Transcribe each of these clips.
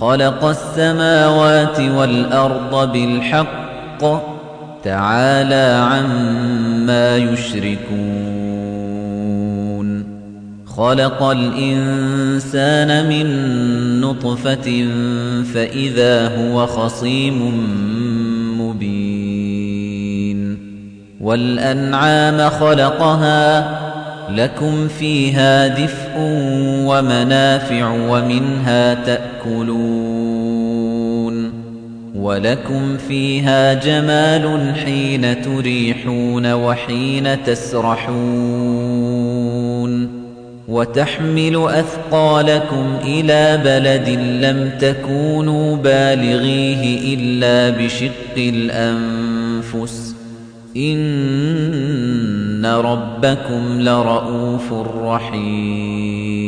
خلق السماوات والأرض بالحق تعالى عما يشركون. خلق الإنسان من نطفة فإذا هو خصيم مبين. والأنعام خلقها لكم فيها دفء ومنافع ومنها تأكلون ولكم فيها جمال حين تريحون وحين تسرحون. وتحمل أثقالكم إلى بلد لم تكونوا بالغيه إلا بشق الأنفس. إن ربكم لرؤوف رحيم.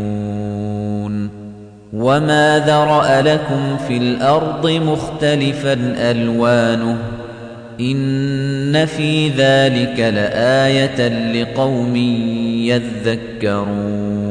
وما ذرأ لكم في الأرض مختلفا ألوانه إن في ذلك لآية لقوم يذكرون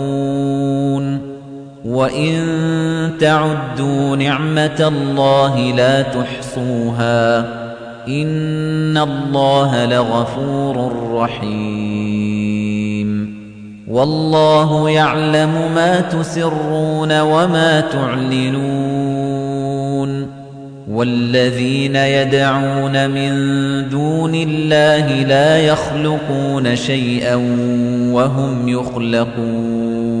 وإن تعدوا نعمة الله لا تحصوها إن الله لغفور رحيم والله يعلم ما تسرون وما تعلنون والذين يدعون من دون الله لا يخلقون شيئا وهم يخلقون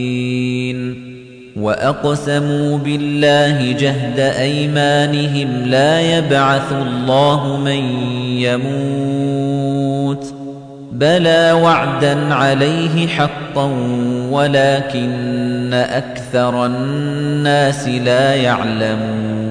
وَأَقْسَمُوا بِاللَّهِ جَهْدَ أَيْمَانِهِمْ لَا يَبْعَثُ اللَّهُ مَن يَمُوتُ بَلَى وَعْدًا عَلَيْهِ حَقًّا وَلَكِنَّ أَكْثَرَ النَّاسِ لَا يَعْلَمُونَ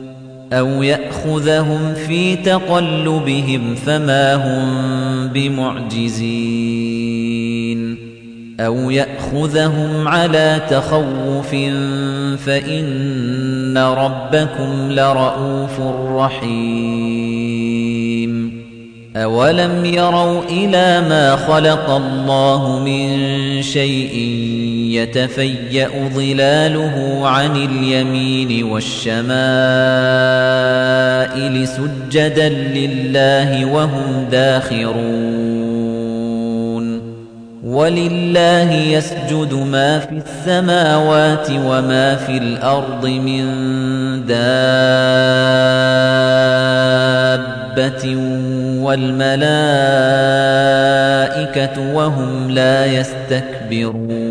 أَوْ يَأْخُذَهُمْ فِي تَقَلُّبِهِمْ فَمَا هُمْ بِمُعْجِزِينَ أَوْ يَأْخُذَهُمْ عَلَى تَخَوُّفٍ فَإِنَّ رَبَّكُمْ لَرَءُوفٌ رَحِيمٌ أَوَلَمْ يَرَوْا إِلَى مَا خَلَقَ اللَّهُ مِن شَيْءٍ يَتَفَيَّأُ ظِلَالُهُ عَنِ الْيَمِينِ وَالشَّمَائِلِ سُجَّدًا لِّلَّهِ وَهُمْ دَاخِرُونَ. وَلِلَّهِ يَسْجُدُ مَا فِي السَّمَاوَاتِ وَمَا فِي الْأَرْضِ مِن دَابَّةٍ وَالْمَلَائِكَةُ وَهُمْ لَا يَسْتَكْبِرُونَ.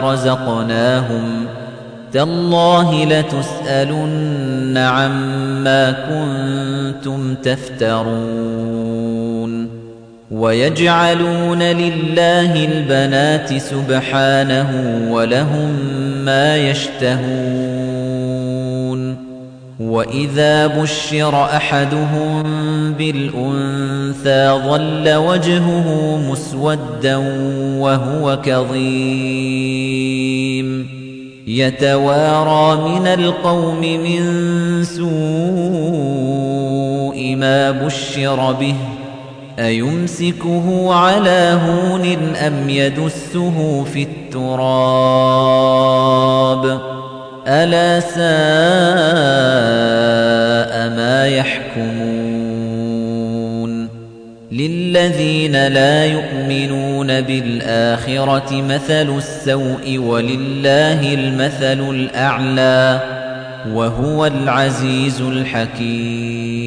رزقناهم تالله لتسألن عما كنتم تفترون ويجعلون لله البنات سبحانه ولهم ما يشتهون وإذا بشر أحدهم بالأنثى ظل وجهه مسودا وهو كظيم يتوارى من القوم من سوء ما بشر به أيمسكه على هون أم يدسه في التراب ألا ساء ما يحكمون للذين لا يؤمنون بالآخرة مثل السوء ولله المثل الأعلى وهو العزيز الحكيم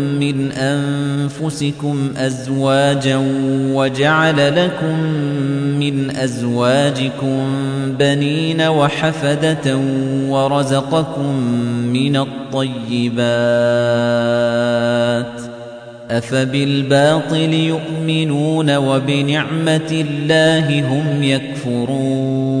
من أنفسكم أزواجا وجعل لكم من أزواجكم بنين وحفدة ورزقكم من الطيبات أفبالباطل يؤمنون وبنعمة الله هم يكفرون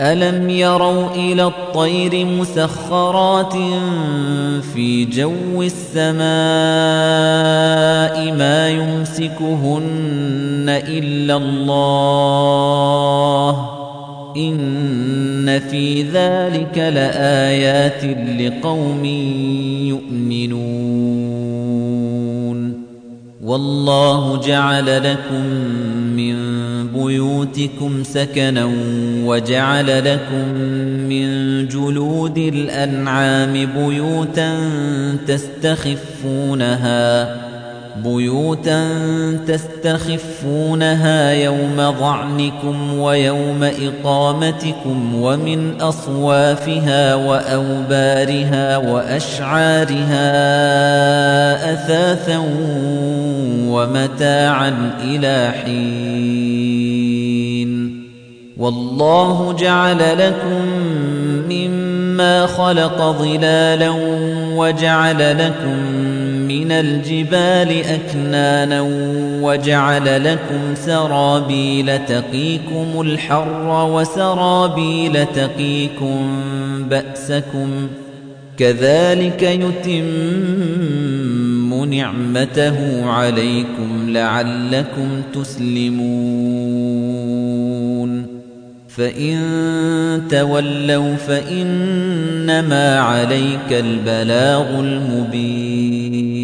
ألم يروا إلى الطير مسخرات في جو السماء ما يمسكهن إلا الله إن في ذلك لآيات لقوم يؤمنون والله جعل لكم من بيوتكم سكنا وجعل لكم من جلود الأنعام بيوتا تستخفونها بيوتا تستخفونها يوم ظعنكم ويوم إقامتكم ومن أصوافها وأوبارها وأشعارها أثاثا ومتاعا إلى حين. والله جعل لكم مما خلق ظلالا وجعل لكم من الجبال أكنانا وجعل لكم سرابيل تقيكم الحر وسرابيل تقيكم بأسكم كذلك يتم نعمته عليكم لعلكم تسلمون فإن تولوا فإنما عليك البلاغ المبين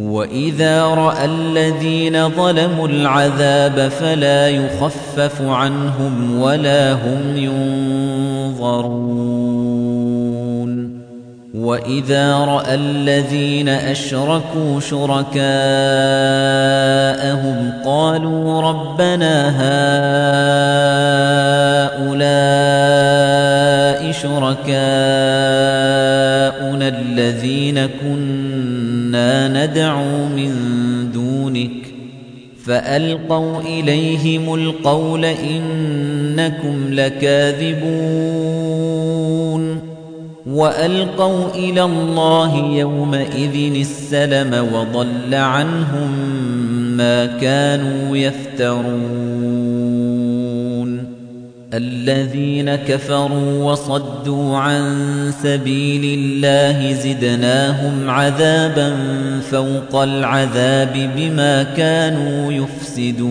وَإِذَا رَأَى الَّذِينَ ظَلَمُوا الْعَذَابَ فَلَا يُخَفَّفُ عَنْهُمْ وَلَا هُمْ يُنظَرُونَ وَإِذَا رَأَى الَّذِينَ أَشْرَكُوا شُرَكَاءَهُمْ قَالُوا رَبَّنَا هَؤُلَاءِ شُرَكَاؤُنَا الَّذِينَ كُنَّا نَدْعُو مِن دُونِكَ فَأَلْقَوْا إِلَيْهِمُ الْقَوْلَ إِنَّكُمْ لَكَاذِبُونَ وَأَلْقَوْا إِلَى اللَّهِ يَوْمَئِذٍ السَّلَمَ وَضَلَّ عَنْهُم مَّا كَانُوا يَفْتَرُونَ الَّذِينَ كَفَرُوا وَصَدُّوا عَن سَبِيلِ اللَّهِ زِدْنَاهُمْ عَذَابًا فَوْقَ الْعَذَابِ بِمَا كَانُوا يُفْسِدُونَ.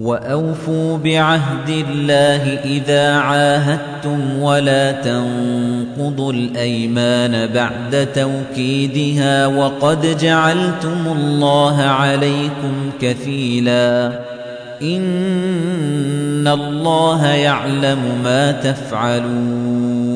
وَأَوْفُوا بِعَهْدِ اللَّهِ إِذَا عَاهَدتُّمْ وَلَا تَنقُضُوا الْأَيْمَانَ بَعْدَ تَوْكِيدِهَا وَقَدْ جَعَلْتُمُ اللَّهَ عَلَيْكُمْ كَفِيلًا. إِنَّ اللَّهَ يَعْلَمُ مَا تَفْعَلُونَ.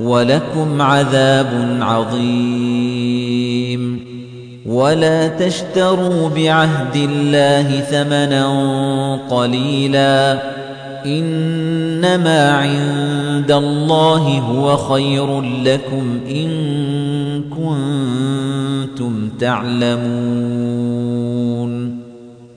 وَلَكُمْ عَذَابٌ عَظِيمٌ. وَلَا تَشْتَرُوا بِعَهْدِ اللَّهِ ثَمَنًا قَلِيلًا. إِنَّمَا عِندَ اللَّهِ هُوَ خَيْرٌ لَّكُمْ إِن كُنتُمْ تَعْلَمُونَ.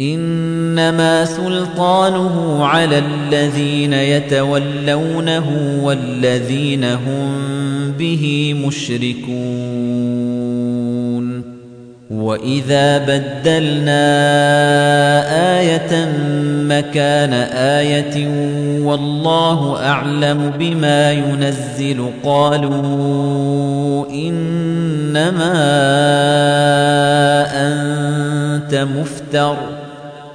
إِنَّمَا سُلْطَانُهُ عَلَى الَّذِينَ يَتَوَلَّوْنَهُ وَالَّذِينَ هُمْ بِهِ مُشْرِكُونَ. وَإِذَا بَدَّلْنَا آيَةً مَكَانَ آيَةٍ وَاللَّهُ أَعْلَمُ بِمَا يُنَزِّلُ قَالُوا إِنَّمَا أَنتَ مُفْتَرٍ.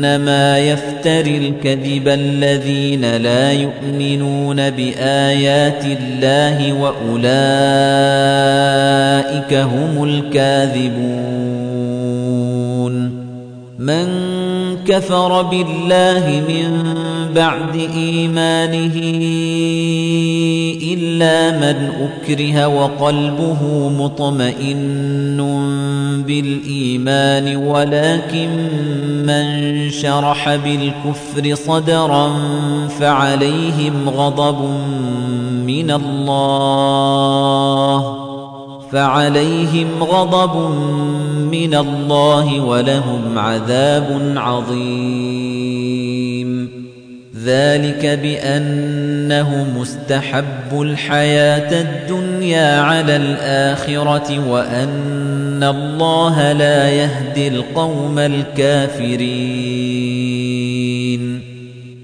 إنما يفتري الكذب الذين لا يؤمنون بآيات الله وأولئك هم الكاذبون. من كفر بالله من بعد إيمانه إلا من أكره وقلبه مطمئن بالإيمان ولكن من شرح بالكفر صدرا فعليهم غضب من الله فعليهم غضب من الله ولهم عذاب عظيم. ذلك بأنه مستحب الحياة الدنيا على الآخرة وأن الله لا يهدي القوم الكافرين.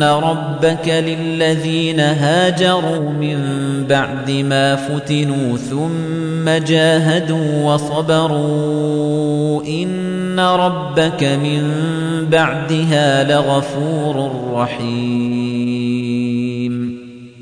إن ربك للذين هاجروا من بعد ما فتنوا ثم جاهدوا وصبروا إن ربك من بعدها لغفور رحيم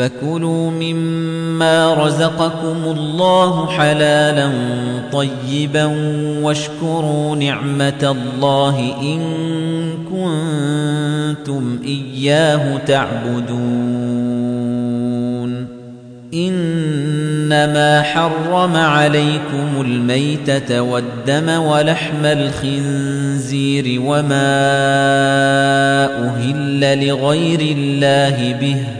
فكلوا مما رزقكم الله حلالا طيبا واشكروا نعمة الله إن كنتم إياه تعبدون. إن إنما حرم عليكم الميتة والدم ولحم الخنزير وما أهل لغير الله به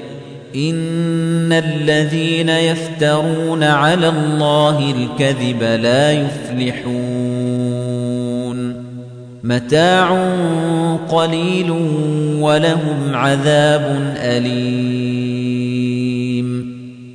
إن الذين يفترون على الله الكذب لا يفلحون متاع قليل ولهم عذاب أليم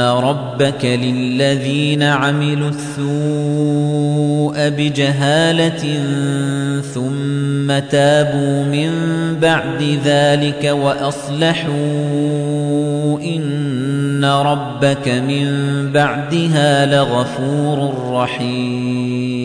ربك للذين عملوا السوء بجهالة ثم تابوا من بعد ذلك وأصلحوا إن ربك من بعدها لغفور رحيم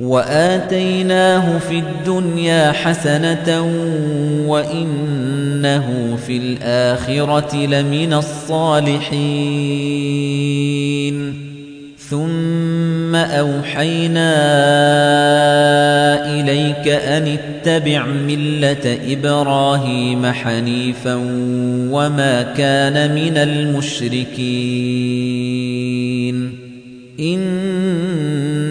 وآتيناه في الدنيا حسنة وإنه في الآخرة لمن الصالحين. ثم أوحينا إليك أن اتبع ملة إبراهيم حنيفا وما كان من المشركين.